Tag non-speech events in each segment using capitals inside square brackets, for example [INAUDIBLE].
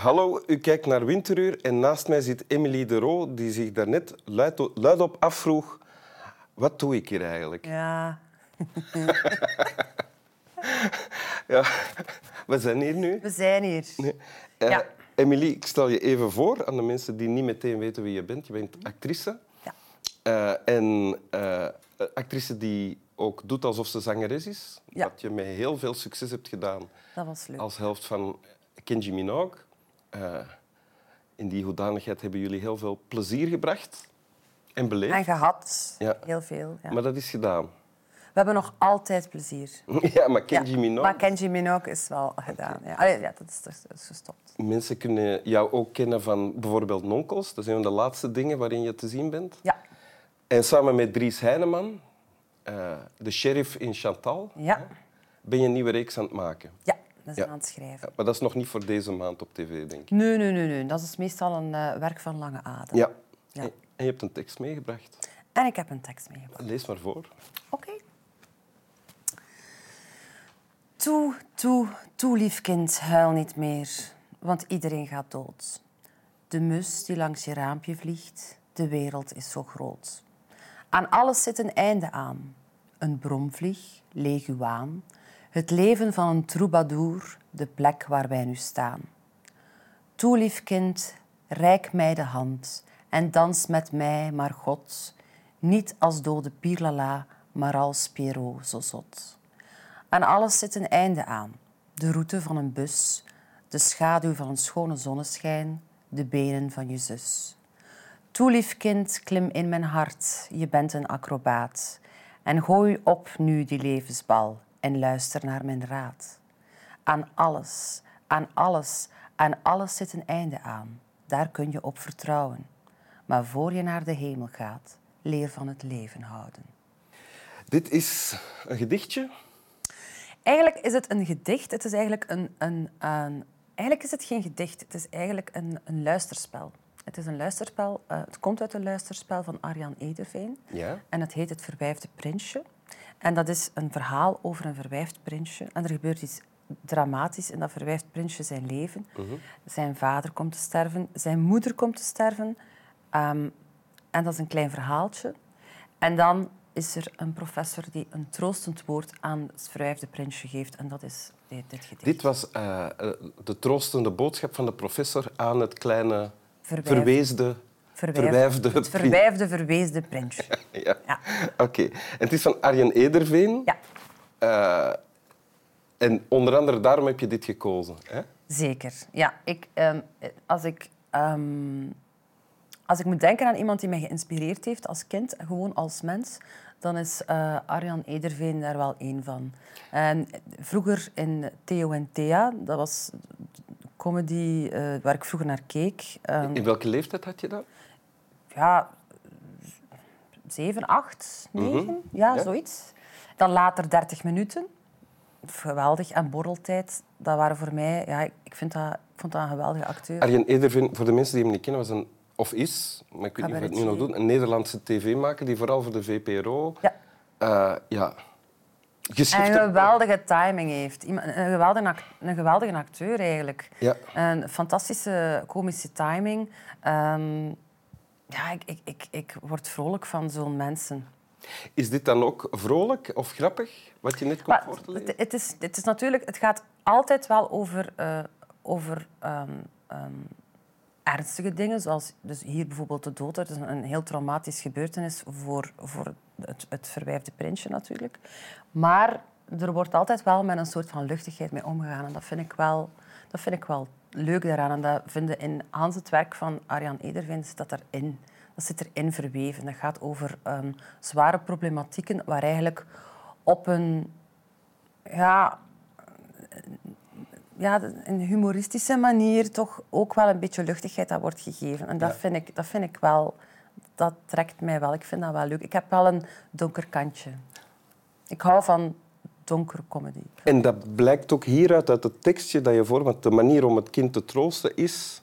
Hallo, u kijkt naar Winteruur en naast mij zit Emily de Roo, die zich daarnet luid, luidop afvroeg... Wat doe ik hier eigenlijk? Ja. [LAUGHS] Ja, we zijn hier nu. We zijn hier. Eh, Ja. Emily, ik stel je even voor aan de mensen die niet meteen weten wie je bent. Je bent actrice. Ja. Eh, en eh, actrice die ook doet alsof ze zangeres is. Ja. Wat je met heel veel succes hebt gedaan Dat was leuk. als helft van Kenji Minogue. Eh, in die hoedanigheid hebben jullie heel veel plezier gebracht en beleefd. En gehad. Ja. Heel veel. Ja. Maar dat is gedaan. We hebben nog altijd plezier. [LAUGHS] ja, maar Kenji Ja. Minogue... Maar Kenji Minogue is wel gedaan. Ja, Allee, ja dat, is, dat is gestopt. Mensen kunnen jou ook kennen van bijvoorbeeld Nonkels. Dat is een van de laatste dingen waarin je te zien bent. Ja. En samen met Dries Heineman, eh, de sheriff in Chantal, Ja. ben je een nieuwe reeks aan het maken. Ja, dat is Ja. aan het schrijven. Ja, maar dat is nog niet voor deze maand op tv, denk ik. Nee, nee, nee, nee. Dat is meestal een eh, werk van lange adem. Ja. Ja. En je hebt een tekst meegebracht. En ik heb een tekst meegebracht. Lees maar voor. Oké. Toe, toe, toe, lief kind, huil niet meer, want iedereen gaat dood. De mus die langs je raampje vliegt, de wereld is zo groot. Aan alles zit een einde aan. Een bromvlieg, leguaan, het leven van een troubadour, de plek waar wij nu staan. Toe, lief kind, reik mij de hand en dans met mij, maar God, niet als dode Pierlala, maar als Pierrot zo zot. Aan alles zit een einde aan. De route van een bus, de schaduw van een schone zonneschijn, de benen van je zus. Toe, lief kind, klim in mijn hart, je bent een acrobaat. En gooi op nu die levensbal en luister naar mijn raad. Aan alles, aan alles, aan alles zit een einde aan. Daar kun je op vertrouwen. Maar voor je naar de hemel gaat, leer van het leven houden. Dit is een gedichtje. Eigenlijk is het een gedicht. Het is eigenlijk een, een, een- eigenlijk is het geen gedicht. Het is eigenlijk een, een luisterspel. Het is een luisterspel. eh, het komt uit een luisterspel van Arjan Ederveen. Ja. En het heet Het Verwijfde Prinsje. En dat is een verhaal over een verwijfd prinsje. En er gebeurt iets dramatisch in dat verwijfd prinsje zijn leven. Zijn vader komt te sterven, zijn moeder komt te sterven. Ehm, en dat is een klein verhaaltje. En dan is er een professor die een troostend woord aan het verwijfde prinsje geeft. En dat is dit, dit gedicht. Dit was eh, eh, de troostende boodschap van de professor aan het kleine Verwijfde. verweesde, Verwijfde. verwijfde... Het verwijfde, verweesde prinsje. [LAUGHS] Ja. Ja. Oké. En het is van Arjen Ederveen. Ja, Eh, en onder andere daarom heb je dit gekozen. Hè? zeker. Ja, ik, ehm, als, ik, ehm, als ik moet denken aan iemand die mij geïnspireerd heeft als kind, gewoon als mens, dan is eh, Arjan Ederveen daar wel één van. En vroeger in Theo en Thea, dat was comedy eh, waar ik vroeger naar keek. Ehm, In welke leeftijd had je dat? Ja, zeven, acht, negen, ja, Ja. zoiets. Dan later 30 minuten. Geweldig. En borreltijd, dat waren voor mij... Ja, ik, vind dat, ik vond dat een geweldige acteur. Arjen Ederveen, voor de mensen die hem niet kennen, was een, of is, maar ik weet niet of het nu nog doet, een Nederlandse tv-maker die vooral voor de VPRO Ja. eh, ja, geschifte... een geweldige timing heeft. Een geweldige, een geweldige acteur, eigenlijk. Ja. Een fantastische komische timing. Ehm, ja, ik, ik, ik, ik word vrolijk van zo'n mensen. Is dit dan ook vrolijk of grappig, wat je net komt voor te lezen? het, is, het is natuurlijk, het gaat altijd wel over, eh, over ehm, ehm, ernstige dingen, zoals dus hier bijvoorbeeld de dood. Dat is een, een heel traumatisch gebeurtenis voor, voor het, het verwijfde prinsje natuurlijk. Maar er wordt altijd wel met een soort van luchtigheid mee omgegaan. En dat vind ik wel, dat vind ik wel leuk daaraan. En dat vinden in Hans het werk van Arjan Ederveen zit dat erin. Dat zit erin verweven. Dat gaat over ehm, zware problematieken waar eigenlijk op een ja, ja, een humoristische manier toch ook wel een beetje luchtigheid aan wordt gegeven. En dat, Ja. vind ik, dat vind ik wel... Dat trekt mij wel. Ik vind dat wel leuk. Ik heb wel een donker kantje. Ik hou van donkere comedy. En dat blijkt ook hieruit, uit het tekstje dat je voor... Want de manier om het kind te troosten is...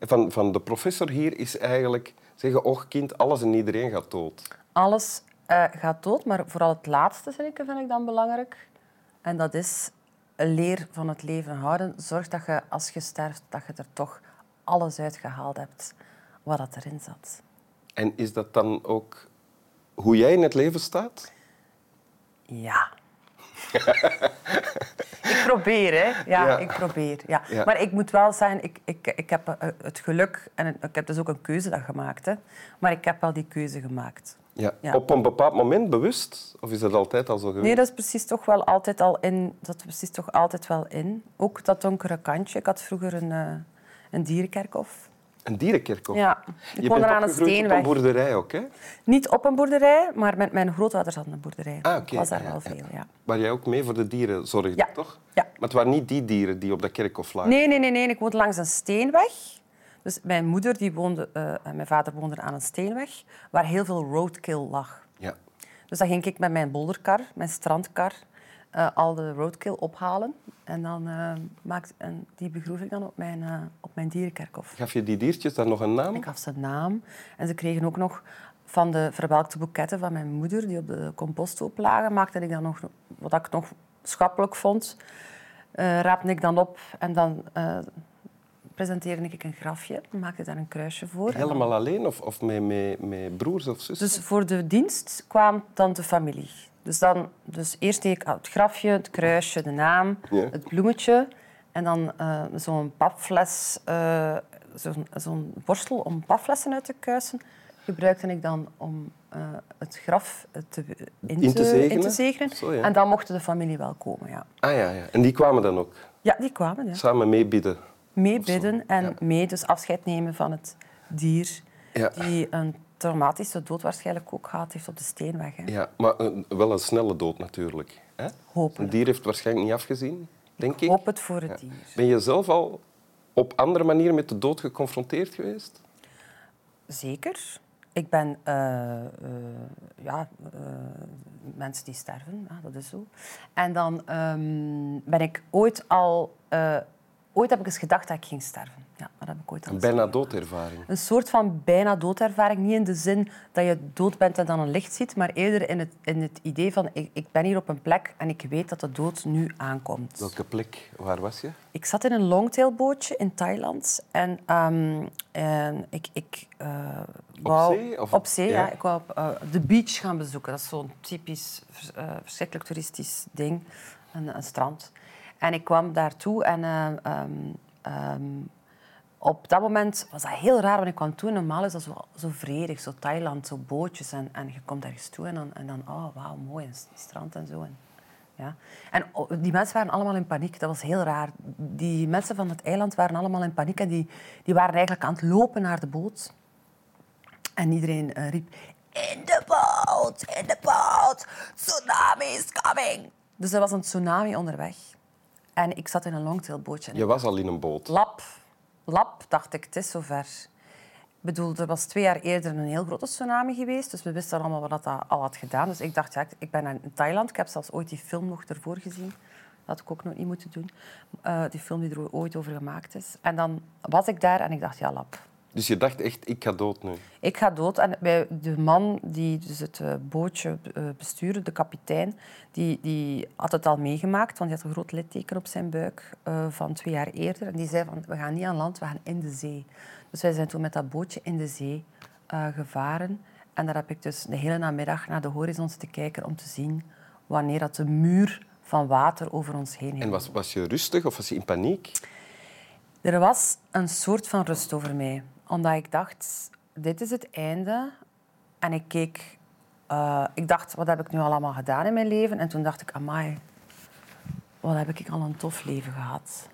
Van, van de professor hier is eigenlijk zeggen... Och, kind, alles en iedereen gaat dood. Alles eh, gaat dood, maar vooral het laatste vind ik, vind ik dan belangrijk. En dat is leer van het leven houden. Zorg dat je, als je sterft, dat je er toch alles uitgehaald hebt wat dat erin zat. En is dat dan ook hoe jij in het leven staat? Ja. [LAUGHS] ik probeer, hè. Ja, Ja. ik probeer. Ja. Ja. Maar ik moet wel zeggen, ik, ik, ik heb eh, het geluk... En ik heb dus ook een keuze dat gemaakt, hè. Maar ik heb wel die keuze gemaakt. Ja. Ja. Op een bepaald moment bewust? Of is dat altijd al zo geweest? Nee, dat is precies toch wel altijd al in. Dat is precies toch altijd wel in. Ook dat donkere kantje. Ik had vroeger een, eh, een dierenkerkhof. Een dierenkerkhof? Ja, ik Je woonde bent aan een opgegroeid op steenweg. een boerderij ook, hè? Niet op een boerderij, maar met mijn grootouders hadden een boerderij. Ah, oké. was daar Ja, wel ja. veel, ja. Waar jij ook mee voor de dieren zorgde, Ja. toch? Ja. Maar het waren niet die dieren die op dat kerkhof lagen? Nee, nee, nee, nee. Ik woonde langs een steenweg. Dus mijn moeder die woonde, eh, en mijn vader woonden aan een steenweg waar heel veel roadkill lag. Ja. Dus dan ging ik met mijn bolderkar, mijn strandkar, eh, al de roadkill ophalen. En dan eh, maakte, en die begroef ik dan op mijn, eh, op mijn dierenkerkhof. Gaf je die diertjes dan nog een naam? Ik gaf ze een naam. En ze kregen ook nog van de verwelkte boeketten van mijn moeder, die op de composthoop lagen, maakte ik dan nog, wat ik nog schappelijk vond, raapte ik dan op en dan presenteerde ik een grafje, maakte daar een kruisje voor. Helemaal alleen of, of met, met, met broers of zussen? Dus voor de dienst kwam dan de familie. Dus, dan, dus eerst deed ik het grafje, het kruisje, de naam, Ja. het bloemetje. En dan eh, zo'n papfles, eh, zo'n zo'n borstel om papflessen uit te kuisen, gebruikte ik dan om eh, het graf te, in, In te zegenen? in te zegenen. Zo, ja. En dan mochten de familie wel komen, ja. Ah ja, ja. En die kwamen dan ook Ja, die kwamen, ja. samen meebidden? Meebidden en mee dus afscheid nemen van het dier Ja. die een traumatische dood waarschijnlijk ook gehad heeft op de steenweg. Hè. ja. Maar eh, wel een snelle dood natuurlijk. Hè? Een Hopelijk. dier heeft waarschijnlijk niet afgezien, denk ik. Hoop het voor het dier. Ben je zelf al op andere manieren met de dood geconfronteerd geweest? Zeker. Ik ben eh, eh, ja, mensen die sterven, ja, dat is zo. En dan ehm, ben ik ooit al... ooit heb ik eens gedacht dat ik ging sterven. Ja, dat heb ik ooit Een bijna doodervaring. een soort van bijna doodervaring. Niet in de zin dat je dood bent en dan een licht ziet, maar eerder in het, in het idee van ik, ik ben hier op een plek en ik weet dat de dood nu aankomt. Welke plek? Waar was je? Ik zat in een longtailbootje in Thailand en, ehm, en ik... ik eh, wou- zee, of- Op zee, ja. ja. Ik wou op, eh, de beach gaan bezoeken. Dat is zo'n typisch eh, verschrikkelijk toeristisch ding, een, een strand. En ik kwam daartoe en eh, ehm, ehm, op dat moment was dat heel raar, want ik kwam toe. Normaal is dat zo, vredig, zo Thailand, zo bootjes. En, en je komt ergens toe en dan, en dan oh, wauw, mooi, een strand en zo. En, ja. en oh, die mensen waren allemaal in paniek. Dat was heel raar. Die mensen van het eiland waren allemaal in paniek en die, die waren eigenlijk aan het lopen naar de boot. En iedereen eh, riep, in de boot, in de boot, tsunami is coming. Dus er was een tsunami onderweg. En ik zat in een longtailbootje. Je was al in een boot. Lap. Lap, dacht ik, het is zover. Ik bedoel, er was twee jaar eerder een heel grote tsunami geweest, dus we wisten allemaal wat dat al had gedaan. Dus ik dacht, ja, ik- ik ben in Thailand. Ik heb zelfs ooit die film nog ervoor gezien. Dat had ik ook nog niet moeten doen. Eh, die film die er ooit over gemaakt is. En dan was ik daar en ik dacht, ja, lap. Dus je dacht echt, ik ga dood nu. Ik ga dood. En bij de man die dus het eh, bootje eh, bestuurde, de kapitein, die, die had het al meegemaakt, want hij had een groot litteken op zijn buik eh, van twee jaar eerder. En die zei van, we gaan niet aan land, we gaan in de zee. Dus wij zijn toen met dat bootje in de zee gevaren. En daar heb ik dus de hele namiddag naar de horizon te kijken om te zien wanneer dat de muur van water over ons heen En ging. was, was je rustig of was je in paniek? Er was een soort van rust over mij. Omdat ik dacht, dit is het einde. En ik keek... eh, ik dacht, wat heb ik nu allemaal gedaan in mijn leven? En toen dacht ik, amai, wat heb ik al een tof leven gehad.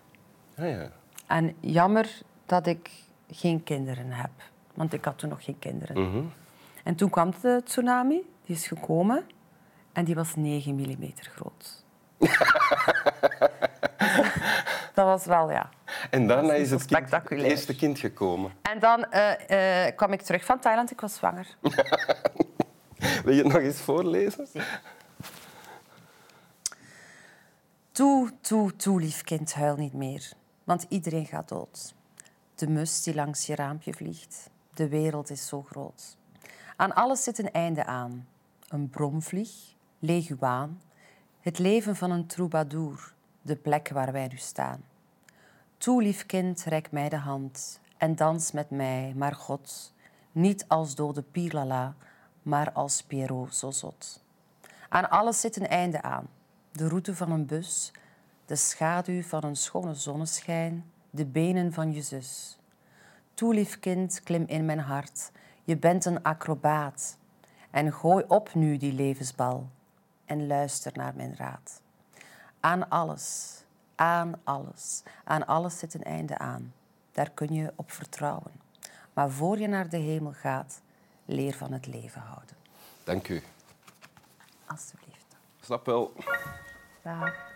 Ah, ja. En jammer dat ik geen kinderen heb. Want ik had toen nog geen kinderen. Mhm. En toen kwam de tsunami. Die is gekomen. En die was 9 mm groot. [LAUGHS] dat was wel, ja. En daarna is het, kind, eerste kind gekomen. En dan eh, eh, kwam ik terug van Thailand. Ik was zwanger. [LAUGHS] Wil je het nog eens voorlezen? Toe, toe, toe, lief kind, huil niet meer. Want iedereen gaat dood. De mus die langs je raampje vliegt. De wereld is zo groot. Aan alles zit een einde aan. Een bromvlieg, leguaan. Het leven van een troubadour. de plek waar wij nu staan. Toe, lief kind, reik mij de hand en dans met mij, maar God, niet als dode Pirlala, maar als Pierrot zo zot. Aan alles zit een einde aan. De route van een bus, de schaduw van een schone zonneschijn, de benen van je zus. Toe, lief kind, klim in mijn hart. Je bent een acrobaat. En gooi op nu die levensbal en luister naar mijn raad. Aan alles, aan alles, aan alles zit een einde aan. Daar kun je op vertrouwen. Maar voor je naar de hemel gaat, leer van het leven houden. Dank u. Alsjeblieft. Snap wel. Dag.